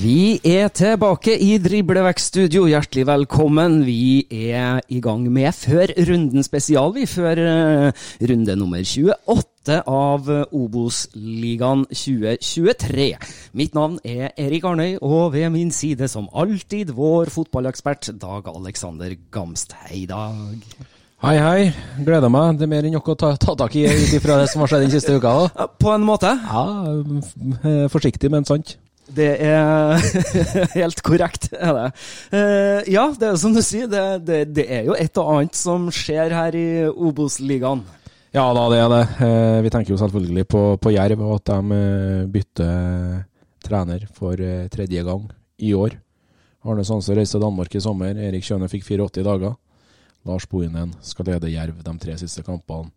Vi er tilbake i Driblevekk-studio. Hjertelig velkommen. Vi er i gang med Før runden spesial, vi. Før eh, runde nummer 28 av eh, Obos-ligaen 2023. Mitt navn er Erik Arnøy, og ved min side som alltid vår fotballekspert Dag Alexander Gamst. Hei, Dag. Hei, hei. Gleder meg. Det er mer enn nok å ta, ta tak i ut ifra det som har skjedd den siste uka. Da. På en måte. Ja, eh, forsiktig, men sant. Det er helt korrekt, er det. Uh, ja, det er som du sier, det, det, det er jo et og annet som skjer her i Obos-ligaen. Ja da, det er det. Uh, vi tenker jo selvfølgelig på, på Jerv, og at de eh, bytter trener for tredje gang i år. Arne Sanse reiste til Danmark i sommer. Erik Kjøne fikk 84 dager. Lars Bohinen skal lede Jerv de tre siste kampene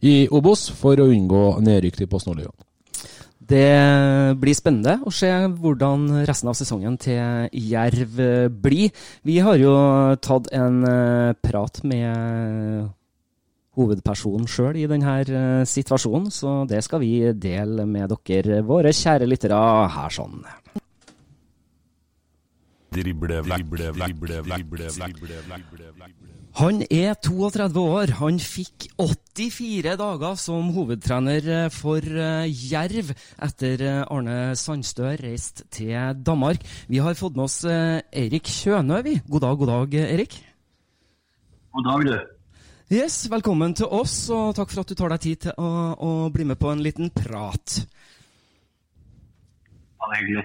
i Obos for å unngå nedrykk til Post Nordligaen. Det blir spennende å se hvordan resten av sesongen til Jerv blir. Vi har jo tatt en eh, prat med hovedpersonen sjøl i denne eh, situasjonen, så det skal vi dele med dere, våre kjære lyttere, her sånn. Drible, drible, drible, drible, drible, drible. Han er 32 år. Han fikk 84 dager som hovedtrener for eh, Jerv etter eh, Arne Sandstø reiste til Danmark. Vi har fått med oss Erik Kjønø, vi. God dag, god dag, Erik. God dag, du. Yes, Velkommen til oss, og takk for at du tar deg tid til å, å bli med på en liten prat. Ja, det er hyggelig.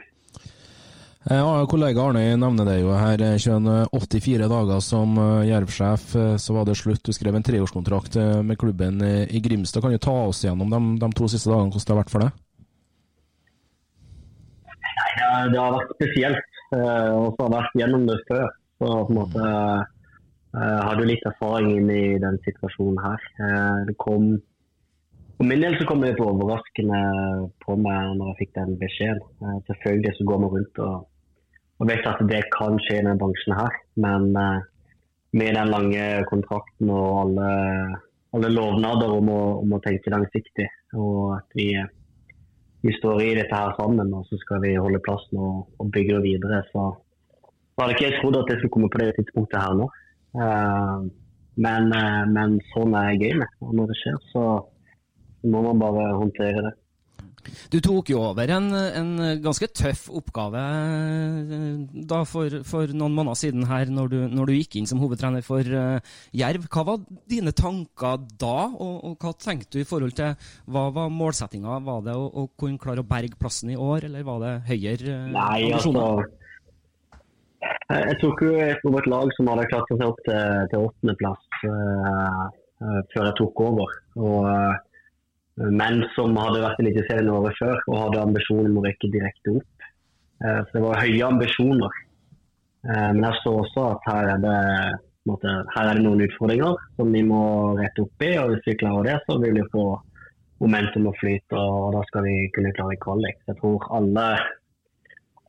Ja, kollega Arne nevner det jo her. 84 dager som eh, Jerv-sjef, eh, så var det slutt. Du skrev en treårskontrakt eh, med klubben i Grimstad. Kan du ta oss gjennom de, de to siste dagene, hvordan det har vært for deg? Nei, det det har vært spesielt. eh, Og så har jeg vært gjennom det før. Så på en måte eh, hadde litt erfaring inn i den situasjonen her. Eh, Det kom For min del så kom det litt overraskende på meg når jeg fikk den beskjeden. Eh, Selvfølgelig så går man rundt og, og vet at det kan skje i denne bransjen her. Men eh, med den lange kontrakten og alle, alle lovnader om å, om å tenke langsiktig, og at vi vi står i dette her sammen, og så skal vi holde plassen og, og bygge det videre. Så, var hadde ikke jeg trodd at det skulle komme på det tidspunktet her nå. Eh, men, eh, men sånn er gamet. Og når det skjer, så må man bare håndtere det. Du tok jo over en, en ganske tøff oppgave eh, da for, for noen måneder siden her, når du, når du gikk inn som hovedtrener for uh, Jerv. Hva var dine tanker da, og, og hva tenkte du i forhold til hva var målsettinga? Var det å, å kunne klare å berge plassen i år, eller var det høyere uh, Nei, ambisjoner? altså Jeg tok jo over et lag som hadde klart seg opp til, til åttendeplass. uh, før jeg tok over. Og, men som hadde vært i Eliteserien året før og hadde ambisjoner om å rykke direkte opp. Eh, så det var høye ambisjoner. Eh, men jeg så også at her er det måte, her er det noen utfordringer som vi må rette opp i. og Hvis vi klarer det, så vil vi få momentum og flyt, og da skal vi kunne klare kvalik. Jeg tror alle,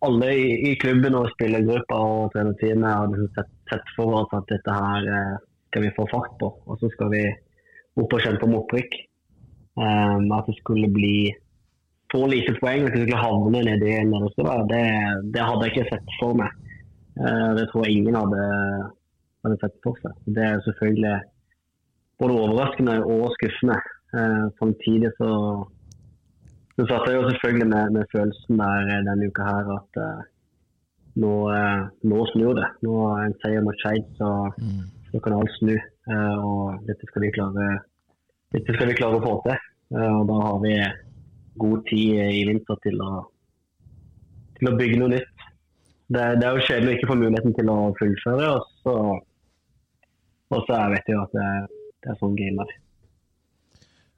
alle i, i klubben og spillergruppa og trenerteamet har liksom sett, sett for oss at dette her eh, skal vi få fart på. Og så skal vi opp og kjempe om opprykk. Um, at det skulle bli så lite poeng og vi skulle havne nedi nederste, det, det hadde jeg ikke sett for meg. Uh, det tror jeg ingen hadde hadde sett for seg. Det er selvfølgelig både overraskende og skuffende. Uh, samtidig så, så satt jeg jo selvfølgelig med, med følelsen der denne uka her at uh, nå, eh, nå snur det. Nå er en seier mot Skeid, så, mm. så, kan alt snu. Og dette skal vi klare, skal vi klare å få til. Eh, og da har vi god tid i vinter til å, til å bygge noe nytt. Det, det, er jo kjedelig å ikke få muligheten til å fullføre. Og så og så vet jeg jo at det, det er sånn game er.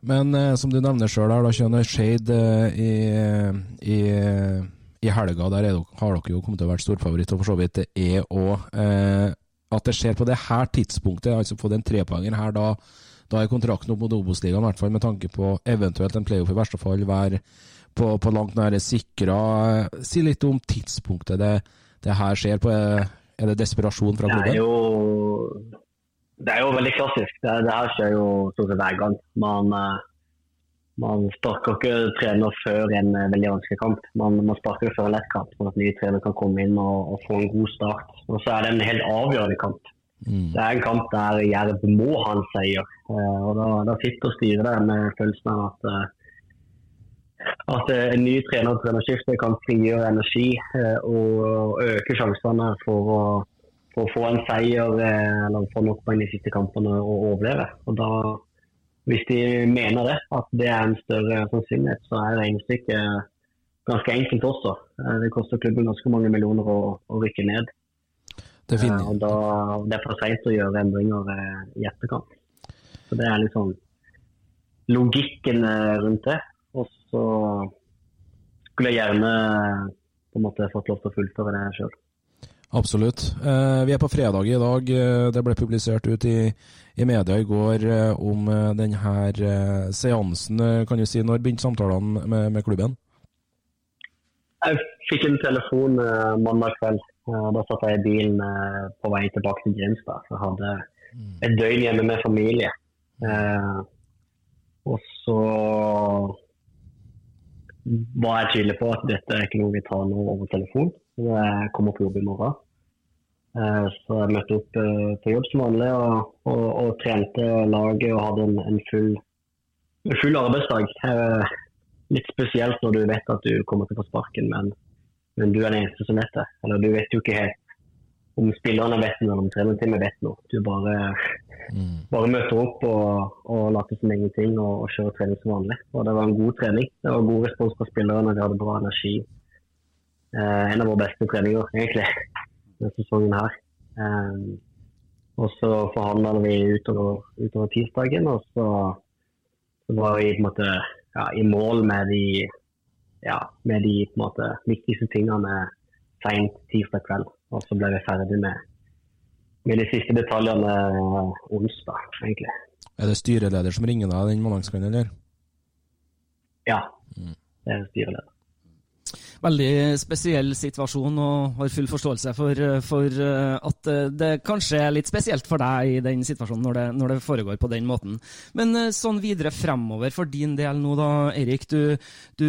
Men eh, som du nevner sjøl, da kjønner Shade eh, i, i, i, helga. Der dere, har dere jo kommet til å være storfavoritt, og for så vidt det er òg. Eh, at det skjer på det her tidspunktet, altså få den trepoengeren her, da, da er kontrakten opp mot Obos-ligaen, i hvert fall med tanke på eventuelt en playoff i verste fall være på, på langt nære sikra. Si litt om tidspunktet det, det her skjer på. Er det desperasjon fra klubben? Det er jo det er jo veldig klassisk. Det, det her skjer jo stort sett hver gang. Man, eh, man sparker ikke trener før en eh, veldig vanskelig kamp. Man, man sparker før en lett kamp, sånn at nye trenere kan komme inn og, og, få en god start. Og så er det en helt avgjørende kamp. Mm. Det er en kamp der Jerv må ha en seier. Eh, og Da, da sitter styret der med følelsen av at at en ny trener og trenerskifte kan frigjøre energi og øke sjansene for å for å få en seier eh, eller få nok poeng de siste kampene og overleve. Og da, hvis de mener det, at det er en større sannsynlighet, så er regnestykket ganske enkelt også. Eh, det koster klubben ganske mange millioner å, å rykke ned. Det, uh, og da, det er for seint å gjøre endringer i etterkant. Så Det er liksom logikken rundt det. Og så skulle jeg gjerne på en måte fått lov til å fullføre det sjøl. Absolutt. Eh, vi er på fredag i dag. Eh, det ble publisert ut i, i media i går eh, om denne seansen. Kan du si når begynte samtalene med, med, klubben? Jeg fikk en telefon mandag kveld. Da satt jeg i bilen på vei tilbake til Grimstad. Jeg hadde mm. et døgn hjemme med familie. Og så var jeg tydelig på at dette er ikke noe vi tar nå over telefon. Jeg kommer på jobb i morgen. Eh, så jeg møtte opp eh, på jobb som vanlig og, og, og trente laget og hadde en, en full, full, arbeidsdag. Eh, litt spesielt når du vet at du kommer til å få sparken, men, men, du er den eneste som vet det. Eller du vet jo ikke helt om spillerne vet noe, eller om trenerteamet vet noe. Du bare, mm. bare møter opp og, og later som ingenting og, og kjører trening som vanlig. Og det var en god trening. Det var god respons fra spillerne, de hadde bra energi eh, en av våre beste treninger, egentlig, denne sesongen her. Eh, og så forhandla vi utover, utover tirsdagen, og så, så, var vi på en måte ja, i mål med de, ja, med de på en måte, viktigste tingene seint tirsdag kveld. Og så ble vi ferdig med, med de siste detaljene onsdag, egentlig. Er det styreleder som ringer deg den mandagskvelden, eller? Ja, mm. det er styreleder veldig spesiell situasjon og har full forståelse for, for, eh, at eh, det kanskje er litt spesielt for deg i den situasjonen når det, når det foregår på den måten. Men eh, sånn videre fremover for din del nå, da, Erik. Du, du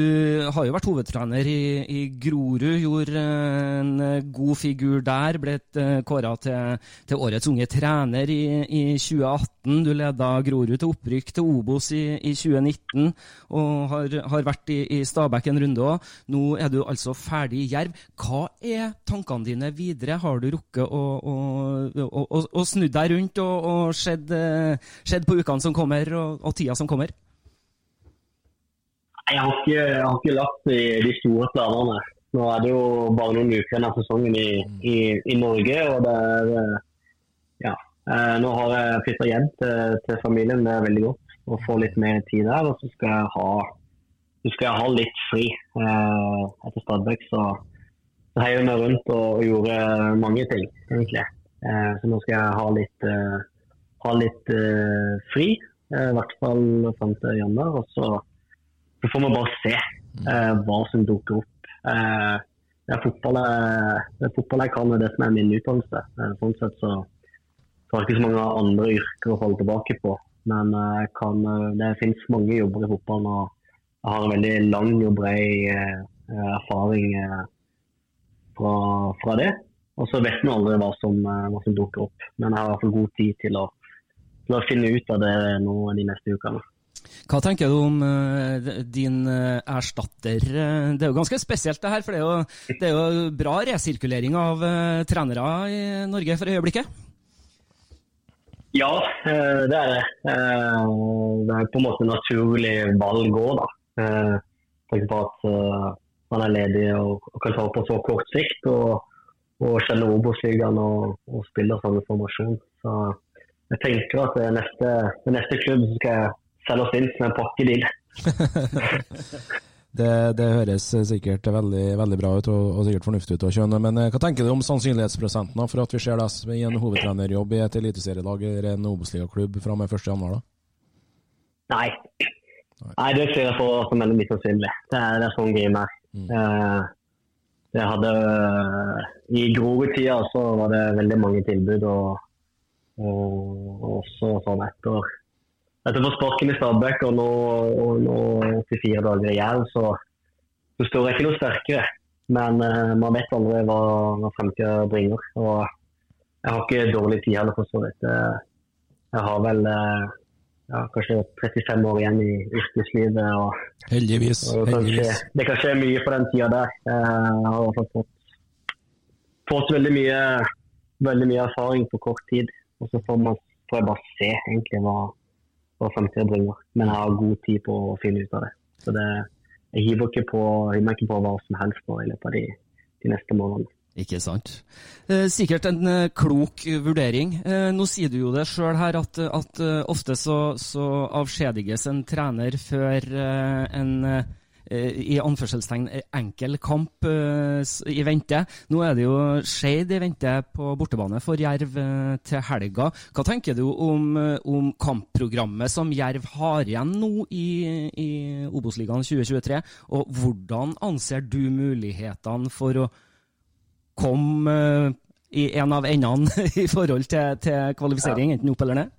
har jo vært hovedtrener i, i, Grorud, gjorde en god figur der. Ble kåra til, til, årets unge trener i, i 2018. Du leda Grorud til opprykk til Obos i, i 2019 og har, har vært i, i Stabæk en runde òg. Nå er du du altså ferdig i Jerv. Hva er tankene dine videre? Har du rukket å, å, å, å, snu deg rundt og, og sett, sett, på ukene som kommer, og, og tida som kommer? Jeg har ikke, jeg har ikke lagt i de store planene. Nå er det jo bare noen uker igjen av sesongen i, i, i, Norge. og det er, ja, Eh, nå har jeg flytta hjem til, til, familien, det er veldig godt å få litt mer tid der. Og så skal jeg ha, skal jeg ha litt fri. Eh, etter Stabæk så, så heiv meg rundt og, og, gjorde mange ting, egentlig. Eh, så nå skal jeg ha litt, eh, ha litt eh, fri, i hvert fall fram til januar. Og så, så, får vi bare se hva som dukker opp. det er fotball jeg, det fotball jeg kan, og det som er min utdannelse. sånn sett så så har jeg ikke så mange andre yrker å holde tilbake på. Men eh, kan, eh, det finnes mange jobber i fotballen, og har en veldig lang og bred eh, erfaring fra, fra, det. Og så vet vi aldri hva som, hva som, dukker opp. Men jeg har i hvert fall god tid til å, til å finne ut av det nå de neste ukene. Hva tenker du om din erstatter? Det er jo ganske spesielt det her, for det er jo, det er jo bra resirkulering av trenere i Norge for øyeblikket? Ja, eh, det er det. Eh, det er på en måte naturlig valg òg, da. Eh, tenk på at han er ledig og, kan ta på så kort sikt. Og, og kjenner Obos-ligaen og, og spiller samme formasjon. Så jeg tenker at det neste, det neste klubb skal jeg selge oss inn som en pakkedeal. Det, det, høres sikkert veldig, veldig bra ut og, og, sikkert fornuftig ut å kjønne. Men eh, hva tenker du om sannsynlighetsprosenten for at vi ser deg i en hovedtrenerjobb i et eliteserielag eller en Obos-ligaklubb fra og med 1.1.? Nei. Nei, det ser jeg på som veldig mye sannsynlig. Det er, det er sånn game er. Mm. Eh, det hadde, I Grorud-tida så var det veldig mange tilbud, og, og også sånn etter etter å få sparken i Stabæk og nå, og nå 84 dager i Jerv, så, så, står jeg ikke noe sterkere. Men uh, man vet aldri hva, hva fremtida bringer. Og jeg har ikke dårlig tid heller, for så vidt. Eh, jeg har vel uh, ja, kanskje 35 år igjen i yrkeslivet. Og, heldigvis. Og heldigvis. det kan skje mye på den tida der. Jeg har fått, fått veldig, mye, veldig mye erfaring på kort tid. Og så får, man, får jeg bare se egentlig hva hva framtida bringer. Men jeg har god tid på å finne ut av det. Så det, jeg hiver ikke på, hiver ikke på hva som helst nå i løpet av de, de neste månedene. Ikke sant. Eh, sikkert en eh, klok vurdering. Eh, nå sier du jo det sjøl her at, at ofte så, så, avskjediges en trener før en i anførselstegn enkel kamp i vente. Nå er det jo Skeid i vente på bortebane for Jerv til helga. Hva tenker du om, om kampprogrammet som Jerv har igjen nå i, i Obos-ligaen 2023? Og hvordan anser du mulighetene for å komme i en av endene i forhold til, til kvalifisering, enten opp eller ned?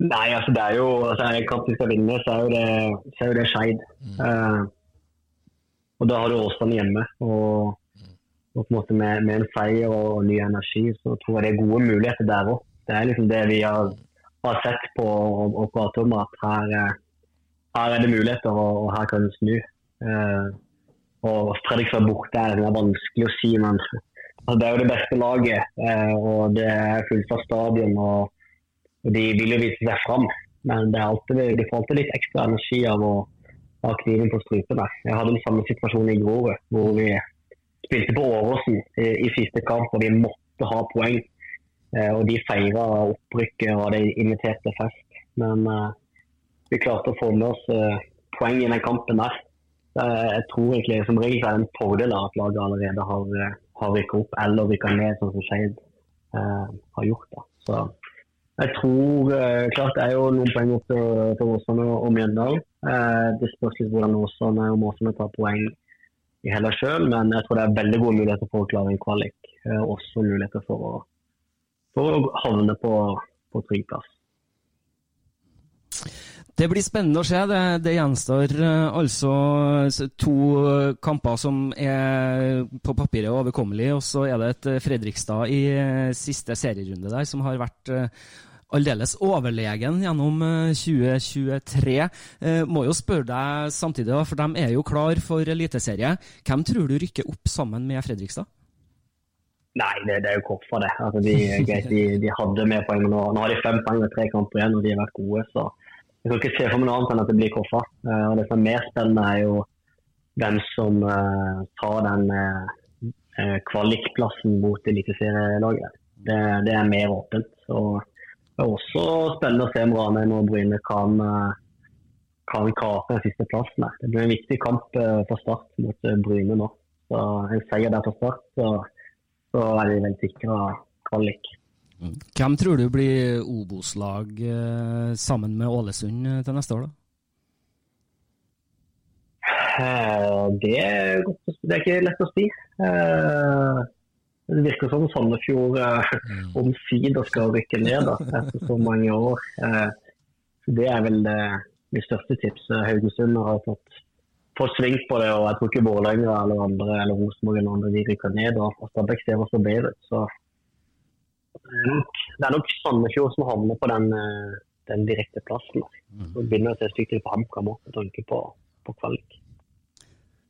Nei, altså det er jo altså En kamp vi skal vinne, så er jo det, så er jo det Skeid. Mm. Uh, og da har du Åsland hjemme. Og, og, på en måte med, med, en seier og ny energi, så tror jeg det er gode muligheter der òg. Det er liksom det vi har, har sett på og, og pratet om, at her, eh, her, er det muligheter, og, og her kan det snu. Uh, og Fredrikstad borte er det vanskelig å si, men altså, det er jo det beste laget. Uh, og det er fullt av stadion. og de vil jo vise seg fram, men alltid, de får alltid litt ekstra energi av å ha kniven på strupen. Jeg hadde den samme situasjonen i Grorud, hvor vi spilte på Åråsen i, i, siste kamp og vi måtte ha poeng. Eh, og de feira opprykket og hadde invitert til fest. Men eh, vi klarte å få med oss eh, poeng i den kampen der. Jeg tror egentlig som regel er det en fordel at laget allerede har, eh, har rykka opp eller rykka ned, sånn som Skeid eh, har gjort. Da. Så jeg tror eh, klart det er jo noen poeng opp til, til Åsane og Mjøndalen. Eh, det spørs litt hvordan Åsane og Måsane tar poeng i hele sjøl, men jeg tror det er veldig gode muligheter for å klare en kvalik. Eh, også muligheter for å, for å havne på, på trygg plass. Det blir spennende å se. Det, det gjenstår uh, altså to kamper som er på papiret overkommelige, og så er det et Fredrikstad i uh, siste serierunde der som har vært aldeles overlegen gjennom 2023. Eh, eh, må jo spørre deg samtidig, for de er jo klar for eliteserie. Hvem tror du rykker opp sammen med Fredrikstad? Nei, det, det er jo Koffa, det. Altså, de, de, de, hadde med poeng nå. Nå har de fem poeng og tre kamper igjen, og de har vært gode. så Jeg kan ikke se for meg noe annet enn at det blir Koffa. Uh, og Det som er mer spennende, er jo hvem som uh, tar den uh, kvalikplassen mot eliteserielaget. det, det er mer åpent. Og det er også spennende å se om Ranheim og Bryne kan, eh, kan kape den siste plassen. Det blir en viktig kamp eh, for Start mot eh, Bryne nå. Så En seier der for Start, så, så er de vel sikra kvalik. Hvem tror du blir Obos-lag eh, sammen med Ålesund eh, til neste år, da? Eh, Det er, godt det er ikke lett å si. Eh, Det virker som Sandefjord omsider skal rykke ned da, etter så mange år. Det er vel det største tipset. Haugesund har fått, fått sving på det, og jeg tror ikke Vålerenga eller andre eller Rosenborg eller andre de rykker ned. og Stabæk ser også bedre ut. Så det er nok, Sandefjord som havner på den, eh, den direkte plassen. der. Så begynner det å se stygt ut på HamKam òg, med tanke på, på kvalik.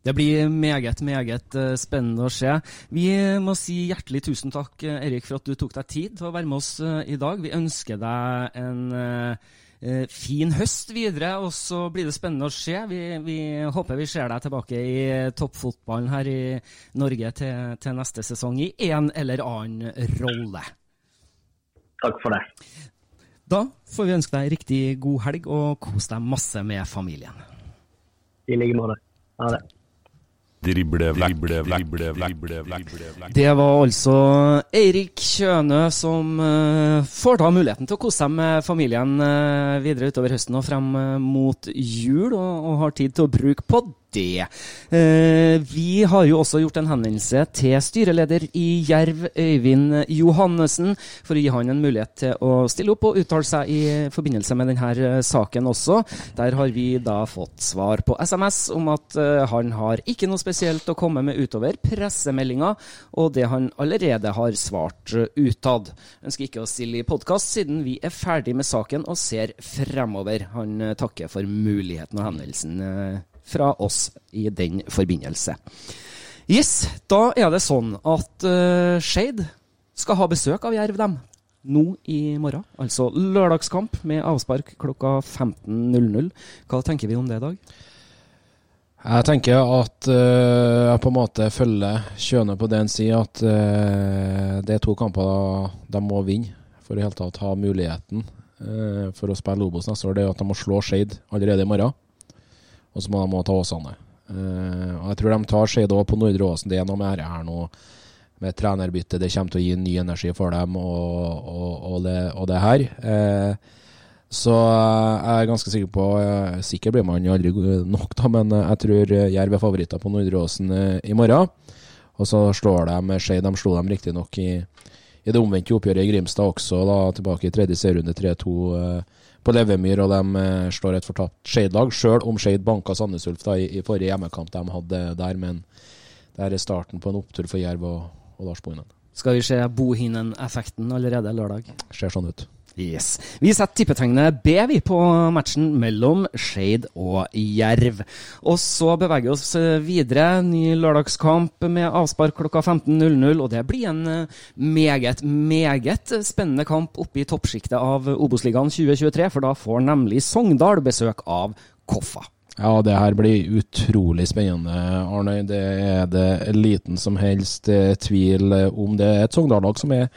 Det blir meget, meget eh, spennende å se. Vi må si hjertelig tusen takk, eh, Erik, for at du tok deg tid til å være med oss eh, i dag. Vi ønsker deg en eh, eh, fin høst videre, og så blir det spennende å se. Vi, vi håper vi ser deg tilbake i toppfotballen her i Norge til, til neste sesong i en eller annen rolle. Takk for det. Da får vi ønske deg riktig god helg, og kos deg masse med familien. I like måte. Ha det. Drible, drible, Det var altså Eirik Kjønø som eh, får da muligheten til å kose seg med familien eh, videre utover høsten og frem eh, mot jul, og, og har tid til å bruke på det. Eh, vi har jo også gjort en henvendelse til styreleder i Jerv, Øyvind Johannessen, for å gi han en mulighet til å stille opp og uttale seg i forbindelse med denne eh, saken også. Der har vi da fått svar på SMS om at eh, han har ikke noe spesielt å komme med utover pressemeldinga, og det han allerede har svart utad. Ønsker ikke å stille i podkast siden vi er ferdig med saken og ser fremover. Han takker for muligheten og henvendelsen fra oss i den forbindelse. Yes, da er det sånn at uh, Skeid skal ha besøk av Jerv, dem. Nå i morgen. Altså lørdagskamp med avspark klokka 15.00. Hva tenker vi om det i dag? Jeg tenker at uh, jeg på en måte følger Kjøne på det han at uh, det er to kamper de må vinne for i hele tatt ha muligheten uh, for å spille Obos neste år. Det er at de må slå Skeid allerede i morgen, og så må de òg ta Åsane. Eh, og jeg tror de tar seg da på Nordre Åsen. Det er noe med dette her nå med trenerbytte. Det kommer til å gi ny energi for dem og, og, og, det, og det her. Eh, så jeg er ganske sikker på eh, Sikker blir man jo aldri nok, da, men jeg tror Jerv er favoritter på Nordre Åsen eh, i morgen. Og så slår de Skei. De slo dem riktignok i, i det omvendte oppgjøret i Grimstad også, da tilbake i tredje serierunde 3-2 eh, på Levemyr. Og de eh, slår et fortapt Skeid-lag, sjøl om Skeid banka Sandnes Ulf da, i, i forrige hjemmekamp de hadde der. Men det er starten på en opptur for Jerv og, og Lars Bohinen. Skal vi se Bohinen-effekten allerede lørdag? Ser sånn ut. Yes. Vi setter tippetegnet B vi på matchen mellom Skeid og Jerv. Og så beveger vi oss eh, videre. Ny lørdagskamp med avspark klokka 15.00. Og det blir en eh, meget, meget spennende kamp oppe i toppsjiktet av Obos-ligaen 2023. For da får nemlig Sogndal besøk av Koffa. Ja, det her blir utrolig spennende, Arne. Det er det liten som helst eh, tvil om. Det er et Sogndal-lag som er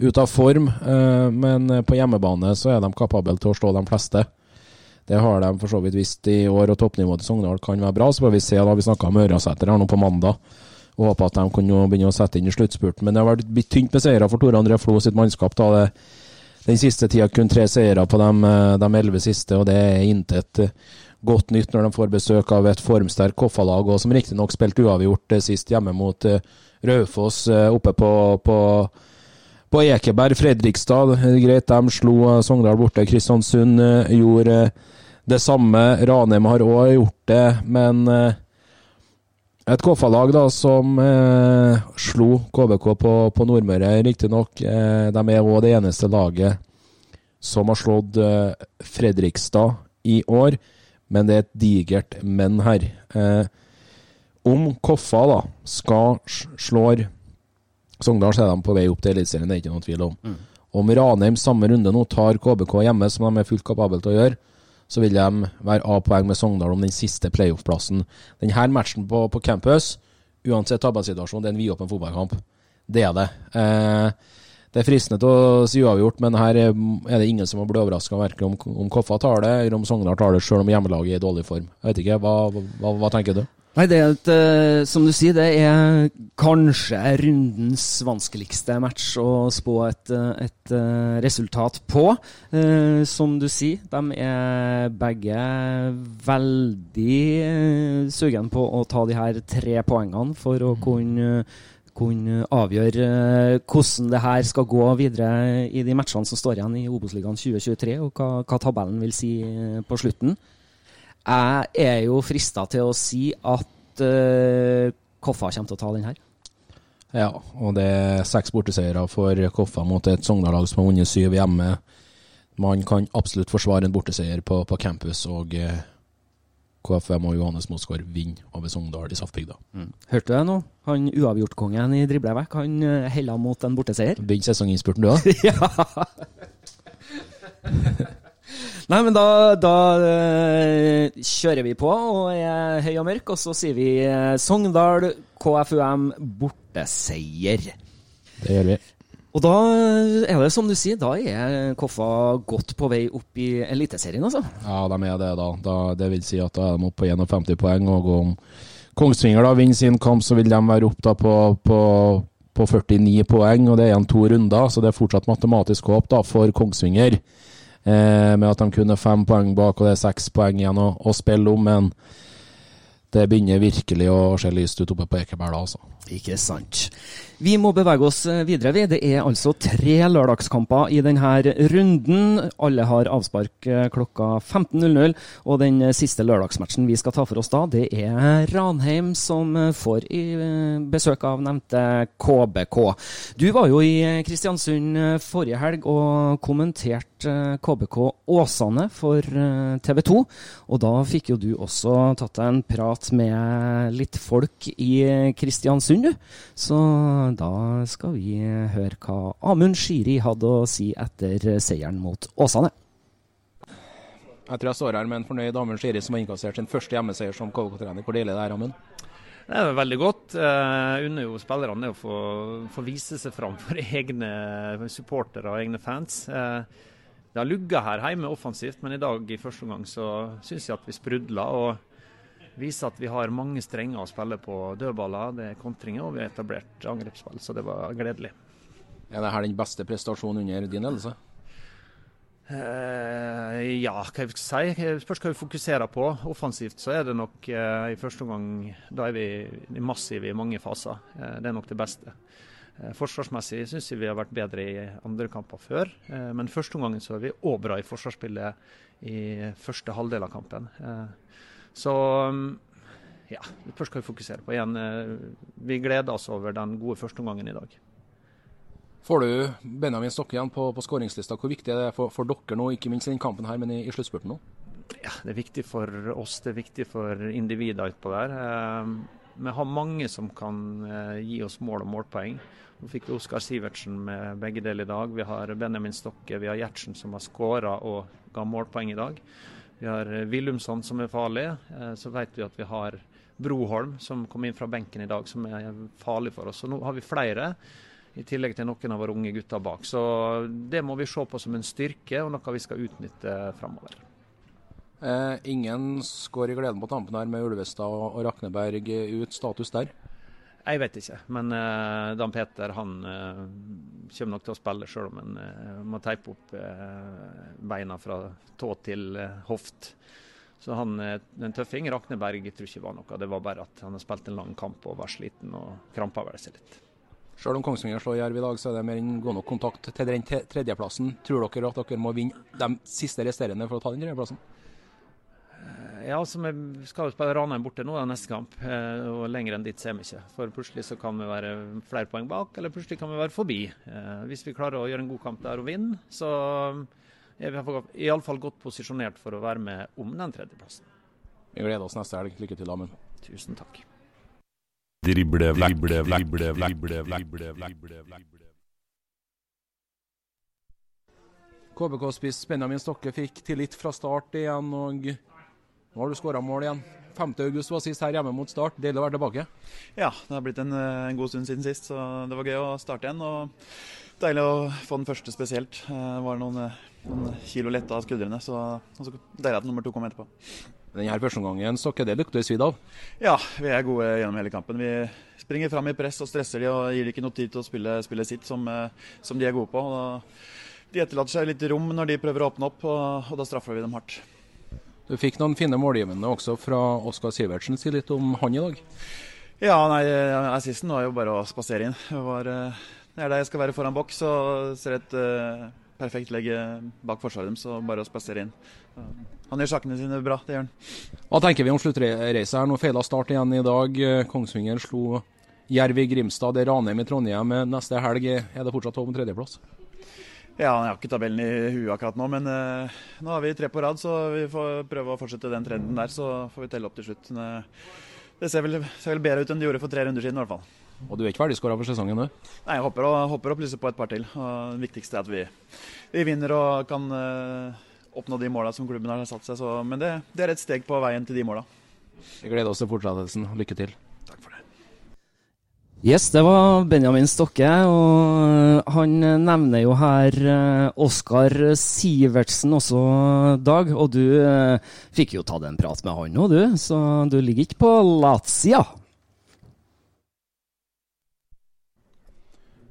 ute av form, eh, men på hjemmebane så er de kapable til å slå de fleste. Det har de for så vidt visst i år, og toppnivået til Sogndal kan være bra. Så får vi se, da vi snakka med Ørjasæter her nå på mandag, og håper at de kunne begynne å sette inn i sluttspurten. Men det har vært tynt med seire for Tore André Flo sitt mannskap. da det den siste tida kun tre seire på de, de elleve siste, og det er intet godt nytt når de får besøk av et formsterkt Koffa-lag, og som riktignok spilte uavgjort sist hjemme mot Raufoss oppe på, på, på Ekeberg, Fredrikstad. Greit, de slo Sogndal borte. Kristiansund gjorde det samme. Ranheim har òg gjort det, men et KFA-lag da som eh, slo KBK på, på Nordmøre, riktignok. Eh, de er òg det eneste laget som har slått eh, Fredrikstad i år, men det er et digert men her. Eh, om Koffa da skal slår Sogndal, så er de på vei opp til Eliteserien, det er ikke noen tvil om. Mm. Om Ranheim samme runde nå tar KBK hjemme, som de er fullt kapable til å gjøre, så vil de være av poeng med Sogndal om den siste playoff-plassen. Denne matchen på, på campus, uansett tabellsituasjon, det er en vidåpen fotballkamp. Det er det. Eh, det er fristende til å si uavgjort, men her er det ingen som har blitt overraska verken om, om Koffa tar det, eller om Sogndal tar det, selv om hjemmelaget er i dårlig form. Jeg vet ikke, Hva, hva, hva tenker du? Nei, det er et, eh, som du sier, det er kanskje rundens vanskeligste match å spå et, eh, et eh, resultat på. Som du sier, de er begge veldig sugen på å ta de her tre poengene for å kunne kunne avgjøre hvordan det her skal gå videre i de matchene som står igjen i Obos-ligaen 2023, og hva, hva tabellen vil si på slutten. Jeg er jo frista til å si at uh, Koffa kommer til å ta den her. Ja, og det er seks borteseiere for Koffa mot et Sogndal-lag som har vunnet syv hjemme. Man kan absolutt forsvare en borteseier på, på campus, og eh, KFM og Johannes Mosgaard vinner over Sogndal i Saftbygda. Hørte du det nå? Han uavgjortkongen i driblevekk, han uh, heller mot en borteseier. Vinner sesonginnspurten, du òg? ja. Nei, men da, da eh, kjører vi på og er høy og mørk, og så sier vi eh, Sogndal KFUM borteseier. Det gjør vi. Og da er det som du sier, da er Koffa godt på vei opp i Eliteserien, altså. Ja, de er det, da. da det vil si at da er de oppe på 51 poeng. Og om Kongsvinger da vinner sin kamp, så vil de være oppe på, på, på 49 poeng. Og det er igjen to runder, så det er fortsatt matematisk håp da for Kongsvinger. Eh, med at de kunne fem poeng bak, og det er seks poeng igjen å, å spille om. Men det begynner virkelig å se lyst ut oppe på Ekeberg da, altså. Ikke sant. Vi må bevege oss eh, videre. vi. Det er altså tre lørdagskamper i denne runden. Alle har avspark eh, klokka 15.00. Og den eh, siste lørdagsmatchen vi skal ta for oss da, det er Ranheim som får besøk av nevnte KBK. Du var jo i Kristiansund forrige helg og kommenterte KBK Åsane for TV 2. Og da fikk jo du også tatt deg en prat med litt folk i eh, Kristiansund, du. Så da skal vi høre hva Amund Shiri hadde å si etter seieren mot Åsane. Jeg tror jeg står her med en fornøyd Amund Shiri som har innkassert sin første hjemmeseier som KVK-trener. Hvor deilig det er, Amund? Det er veldig godt. Jeg unner jo spillerne å få, få vise seg fram for egne supportere og egne fans. Eh, Det har lugga her hjemme offensivt, men i dag i første omgang så syns jeg at vi sprudler. Og viser at vi har mange strenger å spille på dødballer, det er kontringer, og vi har etablert angrepsspill. Så det var gledelig. Er dette den beste prestasjonen under din ledelse? Uh, ja, hva jeg skal si. Spørs hva vi fokuserer på. Offensivt så er det nok uh, i første omgang Da er vi massive i mange faser. Uh, det er nok det beste. Eh, forsvarsmessig syns jeg vi har vært bedre i andre kamper før. Eh, men første omgangen så er vi òg bra i forsvarsspillet i første halvdel av kampen. Eh, så mm, ja, det først skal vi fokusere på. Igjen, eh, vi gleder oss over den gode første omgangen i dag. Får du Benjamin Stokke igjen på, på skåringslista? Hvor viktig er det for, for dere nå, ikke minst i denne kampen her, men i, i sluttspurten nå? Ja, Det er viktig for oss, det er viktig for individene utpå der. Eh, vi har mange som kan eh, gi oss mål og målpoeng. Nå fikk vi Oskar Sivertsen med begge deler i dag. Vi har Benjamin Stokke, vi har Gjertsen som har skåra og ga målpoeng i dag. Vi har eh, Willumsson som er farlig. Eh, så vet vi at vi har Broholm som kom inn fra benken i dag, som er farlig for oss. Så nå har vi flere. I tillegg til noen av våre unge gutter bak. Så det må vi se på som en styrke, og noe vi skal utnytte framover. Eh, ingen skår i gleden på tampen her med Ulvestad og, og Rakneberg ut. Status der? Jeg vet ikke, men uh, Dan Peter han uh, kommer nok til å spille selv om han uh, må teipe opp beina fra tå til hoft. Så han er en tøffing. Rakneberg jeg tror ikke var noe. Det var bare at han har spilt en lang kamp og var sliten og krampa vel seg litt. Selv om Kongsvinger slår Jerv i dag, så er det mer enn god nok kontakt til den tredjeplassen. Tror dere at dere må vinne de siste resterende for å ta den tredjeplassen? Ja, altså Vi skal jo spille Ranheim borte nå, da, neste kamp. eh, og Lenger enn dit ser vi ikke. For plutselig så kan vi være flere poeng bak, eller plutselig kan vi være forbi. Eh, Hvis vi klarer å gjøre en god kamp der og vinne, så er vi iallfall godt posisjonert for å være med om den tredjeplassen. Vi gleder oss neste helg. Lykke til, Amund. Tusen takk. Drible, drible, drible, drible, drible, drible. KBK-spiss Benjamin Stokke fikk tillit fra start igjen, og nå har du skåra mål igjen. 5. august var sist her hjemme mot Start. Deilig å være tilbake. Ja, det har blitt en, en god stund siden sist, så det var gøy å starte igjen. Og Deilig å få den første spesielt. Eh, Det var noen, noen kilo letta av skuldrene, så, så deilig at nummer to kom etterpå. Denne første omgangen Stokke, det lukter svidd av. Ja, vi er gode gjennom hele kampen. Vi springer fram i press og stresser de og gir de ikke noe tid til å spille spillet sitt, som, eh, som de er gode på. Og de etterlater seg litt rom når de prøver å åpne opp, og, og da straffer vi dem hardt. Du fikk noen fine målgivende også fra Oskar Sivertsen. Si litt om han i dag. Ja, nei, assisten var jo bare å spasere inn. Det, var, eh, det er der jeg skal være foran boks og ser et uh, perfekt legg eh, bak forsvaret deres, så bare å spasere inn. Han gjør sakene sine bra, det gjør han. Hva tenker vi om sluttreisa her? Nå feila start igjen i dag. Kongsvinger slo Jerv i Grimstad, det er Ranheim i Trondheim. Neste helg er det fortsatt håp om tredjeplass? Ja, Jeg har ikke tabellen i huet akkurat nå, men uh, nå har vi tre på rad, så vi får prøve å fortsette den trenden der. Så får vi telle opp til slutt. Men, uh, det ser vel, ser vel bedre ut enn det gjorde for tre runder siden i hvert fall. Og du er ikke ferdigskåra for sesongen, du? Nei, jeg håper å, håper å plusse på et par til. Og det viktigste er at vi, vi vinner og kan uh, oppnå de måla som klubben har satt seg. Så, men det, det er et steg på veien til de måla. Vi gleder oss til fortsettelsen. Lykke til. Yes, det var Benjamin Stokke, og han nevner jo her eh, Oskar Sivertsen også, Dag. Og du eh, fikk jo tatt en prat med han nå, du, så du ligger ikke på latsida.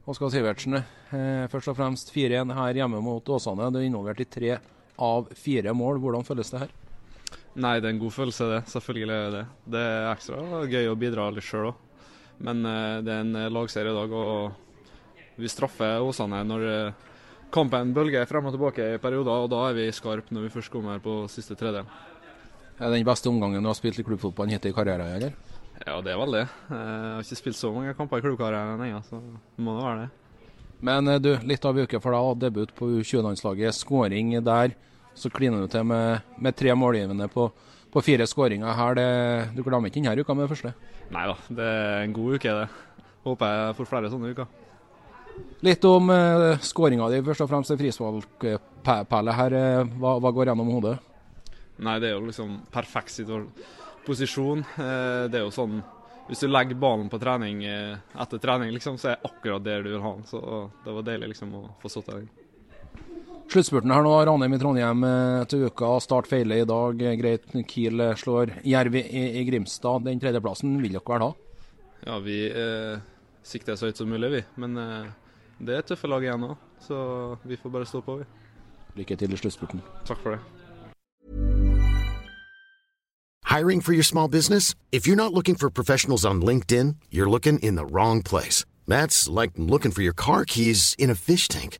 Oskar Sivertsen, eh, først og fremst 4-1 her hjemme mot Åsane. Du er involvert i tre av fire mål. Hvordan føles det her? Nei, det er en god følelse, det. Selvfølgelig er det det. Det er ekstra gøy å bidra litt sjøl òg. Men eh, det er en eh, lagserie i dag, og vi straffer Åsane når eh, kampen bølger frem og tilbake i perioder, og da er vi skarpe når vi først kommer på siste tredjedel. Er det den beste omgangen du har spilt i klubbfotballen hittil i karrieren, eller? Ja, det er vel det. Jeg har ikke spilt så mange kamper i klubbkarrieren ennå, så det må det være det. Men du, litt av uke for deg, og debut på U20-landslaget. Skåring der. Så kliner du til med, med tre målgivende på, på fire skåringer her. Det, du glemmer ikke denne uka med det første? Nei da, det er en god uke, det. Håper jeg får flere sånne uker. Litt om uh, skåringa di, først og fremst. Frisvalgperle her. Hva, hva går gjennom hodet? Nei, det er jo liksom perfekt posisjon. Uh, det er jo sånn Hvis du legger ballen på trening eh, etter trening, liksom, så er det akkurat der du vil ha den. Så det var deilig liksom å få satt den. Sluttspurten her nå, Ranheim i Trondheim til uka. Start feiler i dag. Greit, Kiel slår Jerv i, i, Grimstad. Den tredjeplassen vil dere vel ha? Ja, vi eh, sikter så høyt som mulig, vi. Men eh, det er tøffe lag igjen nå, så vi får bare stå på, vi. Lykke til i sluttspurten. Takk for det. Hiring for your small business? If you're not looking for professionals on LinkedIn, you're looking in the wrong place. That's like looking for your car keys in a fish tank.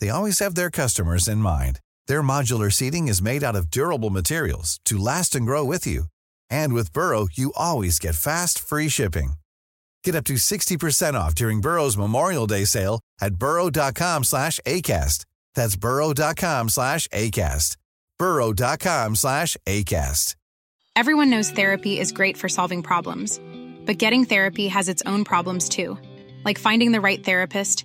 they always have their customers in mind. Their modular seating is made out of durable materials to last and grow with you. And with Burrow, you always get fast, free shipping. Get up to 60% off during Burrow's Memorial Day sale at burrow.com slash ACAST. That's burrow.com slash ACAST. burrow.com slash ACAST. Everyone knows therapy is great for solving problems. But getting therapy has its own problems too. Like finding the right therapist,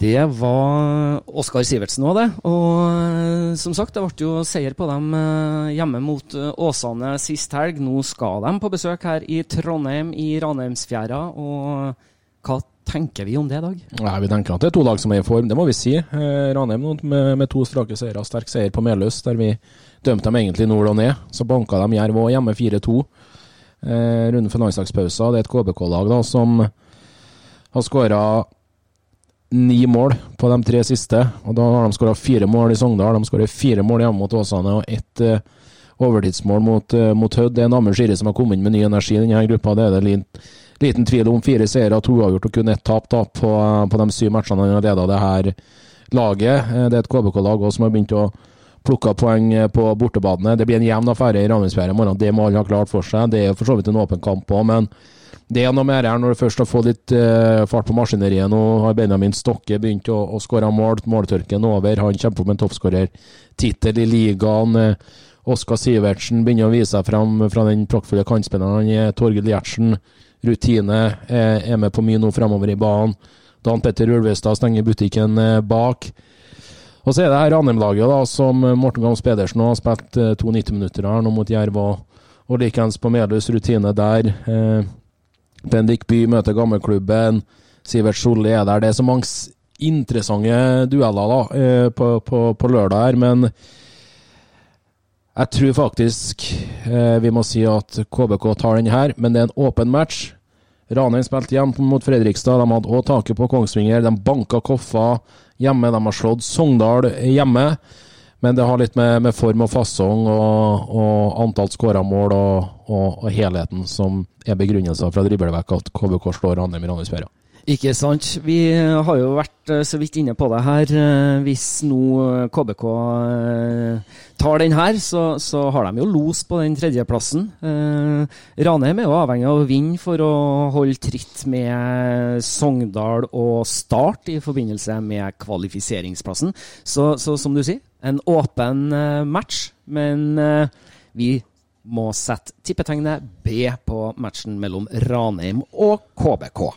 Det var Oskar Sivertsen òg, det. Og som sagt, det ble jo seier på dem hjemme mot Åsane sist helg. Nå skal de på besøk her i Trondheim, i Ranheimsfjæra. Og hva tenker vi om det, Dag? Nei, Vi tenker at det er to lag som er i form, det må vi si. Eh, Ranheim med, med, to strake seire. Sterk seier på Meløs, der vi dømte dem egentlig nord og ned. Så banka de Jerv òg, hjemme 4-2. Eh, runden for landslagspausen. Det er et KBK-lag da som har skåra ni mål på de tre siste. og Da har de skåra fire mål i Sogndal. De skårer fire mål hjemme mot Åsane og ett uh, overtidsmål mot, uh, mot Hødd. Det er en Amund Skiri som har kommet inn med ny energi i denne gruppa. Det er det liten, liten tvil om. Fire seire, to uavgjort og kun ett tap da, på, på de syv matchene han har leda det her laget. Eh, Det er et KBK-lag som har begynt å plukke poeng eh, på bortebadene. Det blir en jevn affære i Ranheimsfjæra i morgen. Det må alle ha klart for seg. Det er for så vidt en åpen kamp òg, men det er noe mer her når du først har fått litt uh, fart på maskineriet. Nå har Benjamin Stokke begynt å, å skåre mål. Måltørken over. Han kjemper om en toppskårertittel i ligaen. Uh, Oskar Sivertsen begynner å vise seg fram fra den praktfulle kantspilleren han er. Torgild Gjertsen, rutine, uh, er med på mye nå fremover i banen. Dan Petter Ulvestad stenger butikken bak. Og så er det her Ranheim-laget, da, som Morten Gams Pedersen har spilt to 90 minutter her nå mot Jerv. Og, likeens på Melhus rutine der. Bendik By møter gammelklubben. Sivert Solli er der. Det er så mange interessante dueller da, eh, på, på, på lørdag her, men jeg tror faktisk eh, vi må si at KBK tar den her, men det er en åpen match. Ranheim spilte hjemme mot Fredrikstad. De hadde òg taket på Kongsvinger. De banka Koffa hjemme. De har slått Sogndal hjemme. Men det har litt med, med form og fasong og, og antall skåra mål og, og, og helheten som er begrunnelsen fra driblevekk at KBK slår andre Miranus Ranheimsfjæra. Ikke sant. Vi har jo vært eh, så vidt inne på det her. Eh, Hvis nå eh, KBK eh, tar den her, så, så har de jo los på den tredjeplassen. Eh, Ranheim er jo avhengig av å vinne for å holde tritt med Sogndal og Start i forbindelse med kvalifiseringsplassen. Så, så som du sier, en åpen eh, match, men eh, vi må sette tippetegnet B på matchen mellom Ranheim og KBK.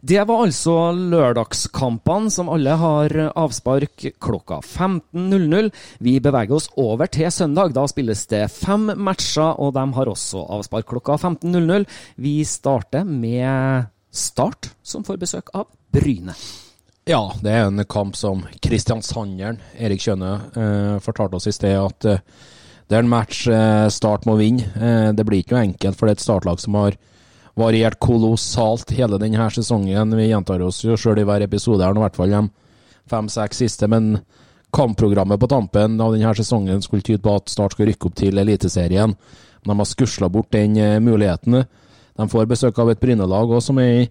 Det var altså lørdagskampene, som alle har avspark klokka 15.00. Vi beveger oss over til søndag. Da spilles det fem matcher, og de har også avspark klokka 15.00. Vi starter med Start, som får besøk av Bryne. Ja, det er en kamp som Kristiansanderen, Erik Kjønne, eh, fortalte oss i sted at eh, det er en match eh, Start må vinne. Eh, det blir ikke noe enkelt, for det er et startlag som har variert kolossalt hele denne sesongen. Vi gjentar oss jo sjøl i hver episode her, i hvert fall de fem-seks siste. Men kampprogrammet på tampen av denne sesongen skulle tyde på at Start skal rykke opp til Eliteserien. De har skusla bort den eh, muligheten. De får besøk av et Brynelag òg, som er i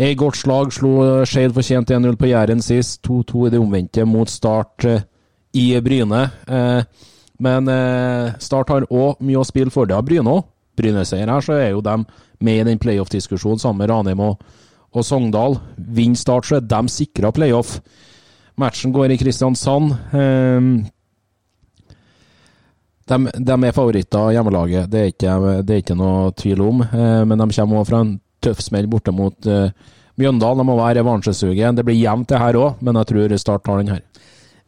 i godt slag. Slo Skeid fortjent 1-0 på Jæren sist. 2-2 i det omvendte mot Start eh, i Bryne. Eh, men eh, Start har òg mye å spille for. Det har Bryne òg. Bryne-seier her, så er jo de med i den playoff-diskusjonen sammen med Ranheim og, og Sogndal. Vinner Start, så er de sikra playoff. Matchen går i Kristiansand. De, de er favoritter av hjemmelaget, det er, ikke, det er ikke noe tvil om. Eh, men de kommer fra en tøff smell borte mot eh, Mjøndalen. De må være revansjesugen. Det blir jevnt, det her òg, men jeg tror Start tar den her.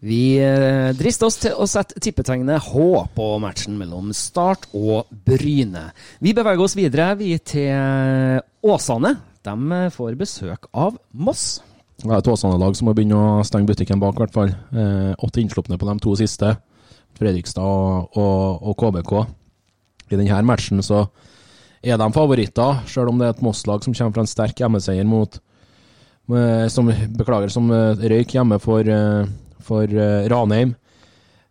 Vi eh, drister oss til å sette tippetegnet H på matchen mellom Start og Bryne. Vi beveger oss videre vi til Åsane. De eh, får besøk av Moss. Det er et Åsane-lag som må begynne å stenge butikken bak, i hvert fall. Eh, åtte innslupne på de to siste. Fredrikstad og, og, og KBK. I denne matchen så er de favoritter, selv om det er et Moss-lag som kommer fra en sterk hjemmeseier mot som, Beklager, som røyk hjemme for, for eh, Ranheim.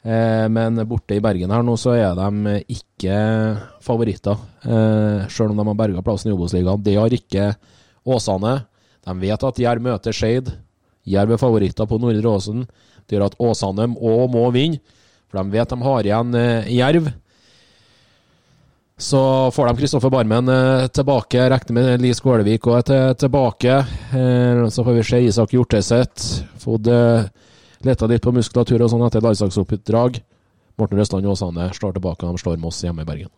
Eh, men borte i Bergen her nå så er de ikke favoritter, eh, selv om de har berga plassen i Obos-ligaen. Det har ikke Åsane. De vet at Jerv møter Skeid. Jerv er favoritter på Nordre Åsen. Det gjør at Åsane òg må vinne, for de vet de har igjen Jerv. Så får de Kristoffer Barmen tilbake. Regner med Lis Skålevik òg er til, tilbake. Så får vi se Isak Hjorteset. Fått leta litt på muskulatur og sånn etter landslagsoppdrag. Morten Røsland Åsane slår tilbake. De slår Moss hjemme i Bergen.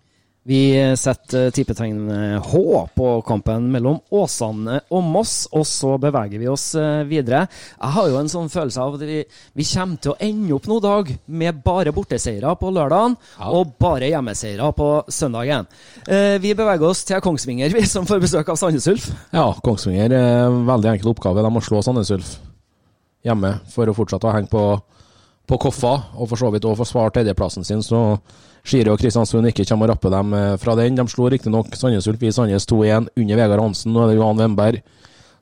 Vi setter tippetegn H på kampen mellom Åsane og Moss, og så beveger vi oss eh, videre. Jeg har jo en sånn følelse av at vi, vi kommer til å ende opp noen dag med bare borteseire på lørdagen og bare hjemmeseire på søndagen. Eh, Vi beveger oss til Kongsvinger, vi som får besøk av Sandnes Ulf. Ja, Kongsvinger er en veldig enkel oppgave. De må slå Sandnes Ulf hjemme for å fortsette å henge på, på Koffa, og for så vidt òg forsvare tredjeplassen sin, så Skiri og Kristiansund ikke kommer å rappe dem eh, fra den. De slo riktignok Sandnes Ulf i Sandnes 2-1 under Vegard Hansen. Nå er det Johan Wemberg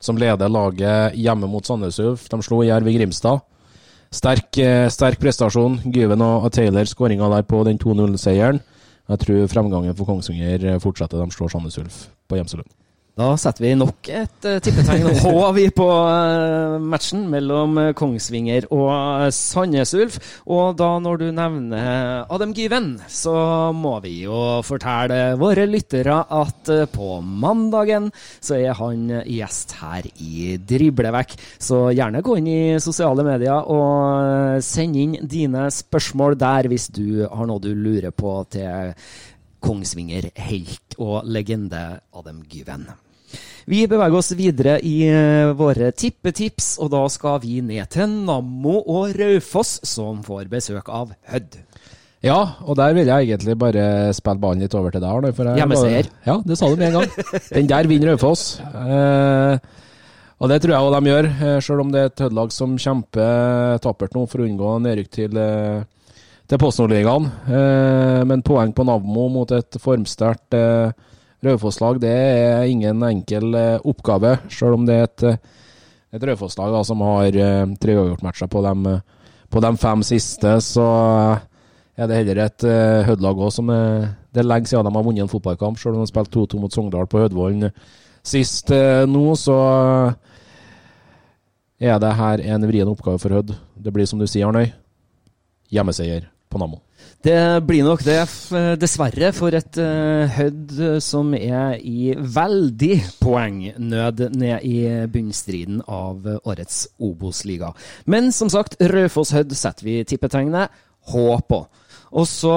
som leder laget hjemme mot Sandnes Ulf. De slo Jerv i Grimstad. Sterk, eh, sterk prestasjon. Gyven og Taylor skåringa der på den 2-0-seieren. Jeg tror fremgangen for Kongsvinger fortsetter. De slår Sandnes Ulf på Gjemselund. Da setter vi nok et uh, tippetegn H vi på uh, matchen mellom uh, Kongsvinger og Sandnes Ulf. Og da når du nevner Adam Gyven, så må vi jo fortelle våre lyttere at på mandagen så er han gjest her i Driblevekk. Så gjerne gå inn i sosiale medier og send inn dine spørsmål der hvis du har noe du lurer på til Kongsvinger-helt og legende Adam Gyven. Vi beveger oss videre i uh, våre tippetips, og da skal vi ned til Nammo og Raufoss, som får besøk av Hødd. Ja, og der vil jeg egentlig bare spille ballen litt over til deg. Hjemmeseier. Ja, det sa du med en gang. Den der vinner Raufoss. Eh, og det tror jeg også de gjør, sjøl selv om det er et Hødd-lag som kjemper tappert nå for å unngå nedrykk til, eh, til Post-Nord-ligaen. Eh, men poeng på Navmo mot et formsterkt eh, Raufoss-lag, det er ingen enkel eh, oppgave, selv om det er et, eh, et Raufoss-lag som har eh, tre uavgjort-matcher på, eh, på de fem siste. Så eh, er det heller et eh, Hødd-lag òg som er Det er lenge siden de har vunnet en fotballkamp, selv om de har spilt 2-2 mot Sogndal på Hødvollen sist nå, så er det her en vrien oppgave for Hødd. Det blir som du sier, Arnøy, hjemmeseier på Nammo. Det blir nok det, dessverre, for et uh, Hødd som er i veldig poengnød ned i bunnstriden av eh, årets Obos-liga. Men som sagt, Raufoss-Hødd setter vi tippetegnet H på. Og så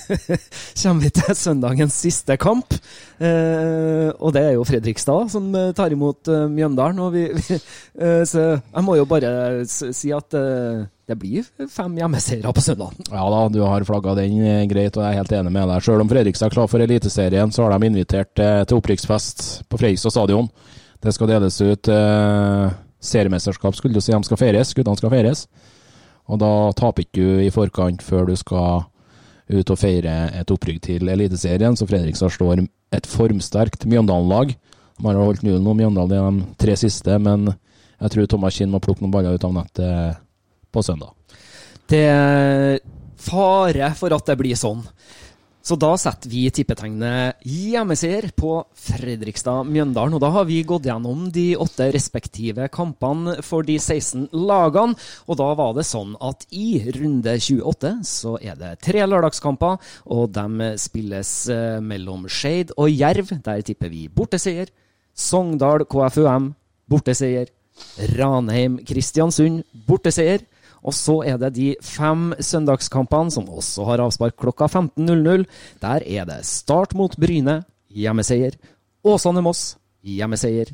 kommer vi til søndagens siste kamp. Eh, og det er jo Fredrikstad som eh, tar imot eh, Mjøndalen. Og vi, vi, eh, så jeg må jo bare si at eh, det blir fem hjemmeseiere på søndag. Ja da, du har flagga den eh, greit, og jeg er helt enig med deg. Selv om Fredrikstad er klar for Eliteserien, så har de invitert eh, til opprykksfest på Fredrikstad stadion. Det skal deles ut eh, seriemesterskap, skulle du si. De skal feires, guttene skal feires. Og da taper ikke du i forkant før du skal ut og feire et opprykk til Eliteserien. Så Fredrikstad slår et formsterkt Mjøndalen-lag. De har holdt nullen nå, Mjøndalen, i de tre siste, men jeg tror Thomas Kinn må plukke noen baller ut av nettet på søndag. Det er fare for at det blir sånn. Så da setter vi tippetegnet hjemmeseier på Fredrikstad-Mjøndalen. Og da har vi gått gjennom de åtte respektive kampene for de 16 lagene. Og da var det sånn at i runde 28 så er det tre lørdagskamper, og de spilles eh, mellom Skeid og Jerv. Der tipper vi borteseier. Sogndal KFUM borteseier. Ranheim-Kristiansund borteseier. Og så er det de fem søndagskampene som også har avspark klokka 15.00. Der er det Start mot Bryne, hjemmeseier. Åsane-Moss, hjemmeseier.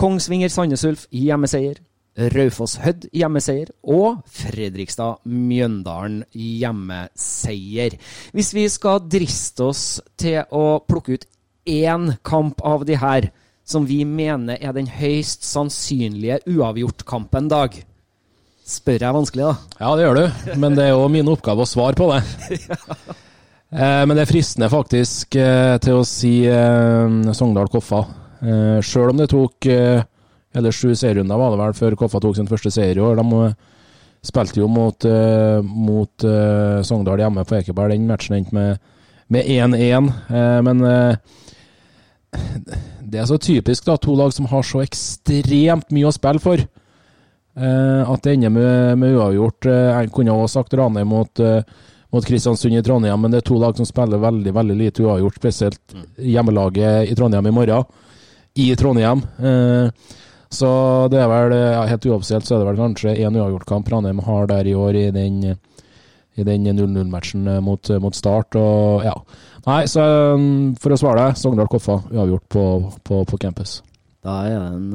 Kongsvinger-Sandnes Ulf, hjemmeseier. Raufoss-Hødd, hjemmeseier. Og Fredrikstad-Mjøndalen, hjemmeseier. Hvis vi skal driste oss til å plukke ut én kamp av de her som vi mener er den høyst sannsynlige uavgjort-kampen Dag, Spør jeg vanskelig, da? Ja, det gjør du, men det er jo min oppgave å svare på det. Eh, men det er fristende faktisk eh, til å si eh, Sogndal-Koffa. Eh, Sjøl om det tok eh, eller sju serierunder var det vel før Koffa tok sin første serie i år. De eh, spilte jo mot, eh, mot eh, Sogndal hjemme på Ekeberg. Den matchen endte med med 1-1, eh, men eh, det er så typisk da, to lag som har så ekstremt mye å spille for. Eh, at det ender med, med uavgjort. Eh, jeg kunne også sagt Ranheim mot, eh, mot Kristiansund i Trondheim, men det er to lag som spiller veldig veldig lite uavgjort, spesielt hjemmelaget i Trondheim i morgen. I Trondheim. Eh, så det er vel, ja, helt uoffisielt, så er det vel kanskje én uavgjortkamp Ranheim har der i år i den i den 0-0-matchen mot, mot Start. og ja. Nei, så for å svare deg, Sogndal-Koffa uavgjort på, på, på campus. Da er det en,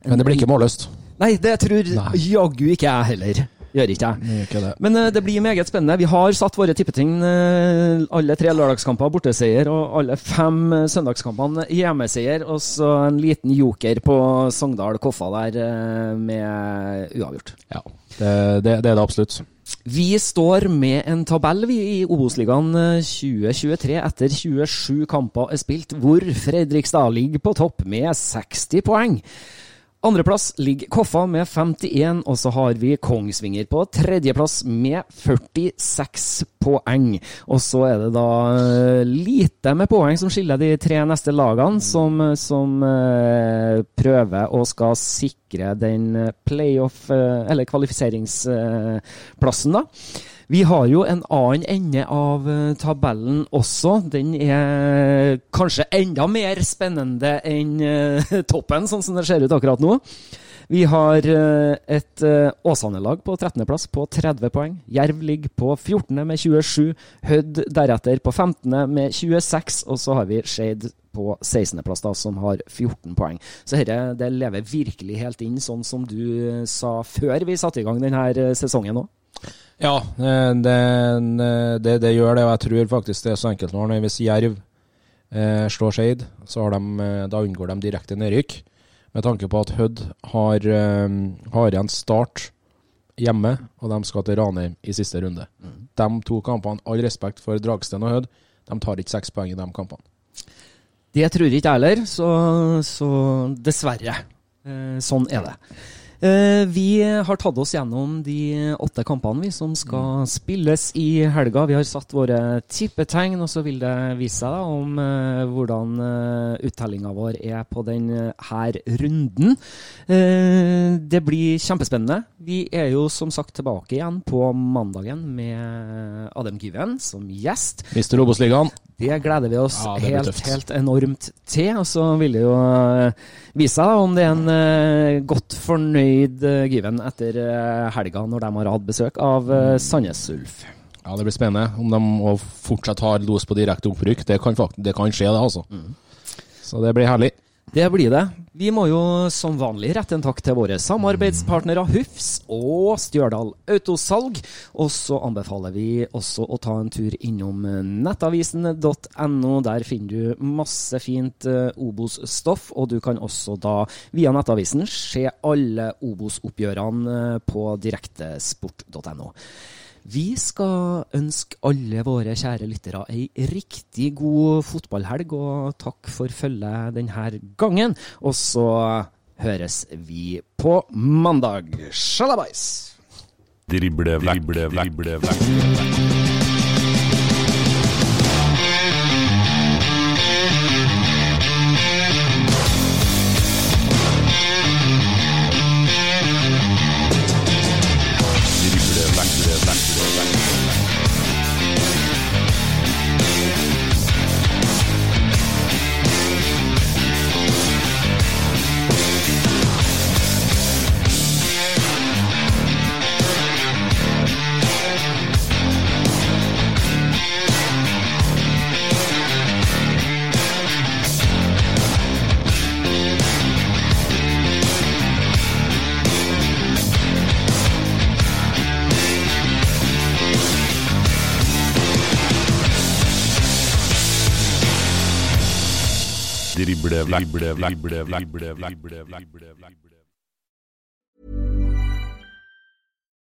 en Men det blir ikke målløst. Nei, det tror jaggu ikke jeg heller. Gjør ikke jeg. Ikke det. Men uh, det blir meget spennende. Vi har satt våre tippeting. Uh, alle tre lørdagskamper borteseier, og alle fem uh, søndagskampene hjemmeseier. Og så en liten joker på Sogndal Koffa der eh, med uavgjort. Ja, det, det, det er det absolutt. Vi står med en tabell vi i Obos-ligaen 2023 etter 27 kamper er spilt, hvor Fredrikstad ligger på topp med 60 poeng. Andreplass ligger Koffa med 51, og så har vi Kongsvinger på tredjeplass med 46 poeng. Og så er det da eh, lite med poeng som skiller de tre neste lagene, som, som uh, prøver å skal sikre den playoff, uh, eller kvalifiseringsplassen, da. Vi har jo en annen ende av eh, tabellen også. Den er kanskje enda mer spennende enn eh, toppen, sånn som det ser ut akkurat nå. Vi har eh, et Åsane-lag på 13.-plass på 30 poeng. Jerv ligger på 14. med 27. Hødd deretter på 15. med 26. Og så har vi Skeid på 16.-plass, som har 14 poeng. Så dette det lever virkelig helt inn, sånn som du sa før vi satte i gang denne sesongen òg. Ja, det, det, det, gjør det, og jeg tror faktisk det er så enkelt nå. Hvis Jerv eh, slår Skeid, så de, eh, da unngår de direkte nedrykk. Med tanke på at Hødd har, eh, har en start hjemme, og de skal til Ranheim i siste runde. Mm. De to kampene, all respekt for Dragsten og Hødd, de tar ikke seks poeng i de kampene. Det tror ikke jeg heller, så, så dessverre. Eh, sånn er det. Eh, vi har tatt oss gjennom de åtte kampene vi som skal mm. spilles i helga. Vi har satt våre tippetegn, og så vil det vise seg om uh, hvordan uh, uttellinga vår er på denne runden. Det blir kjempespennende. Vi er jo som sagt tilbake igjen på mandagen med Adam Given som gjest. Mister Obos-ligaen. Det gleder vi oss ja, helt, helt, enormt til. Og så vil det jo vise seg om det er en godt fornøyd uh, Given etter helga, når de har hatt besøk av Sandnes Ulf. Ja, det blir spennende. Om de fortsatt har los på direkte opprykk. Det kan, det kan skje, det, altså. Mm. Så det blir herlig. Det blir det. Vi må jo som vanlig rette en takk til våre samarbeidspartnere Hufs og Stjørdal Autosalg. Og så anbefaler vi også å ta en tur innom nettavisen.no. Der finner du masse fint uh, Obos-stoff, og du kan også da via Nettavisen se alle Obos-oppgjørene uh, på direktesport.no. Vi skal ønske alle våre kjære lyttere ei riktig god fotballhelg, og takk for følget denne gangen. Og så høres vi på mandag. Sjalabais! Drible vekk, drible vekk, drible vekk.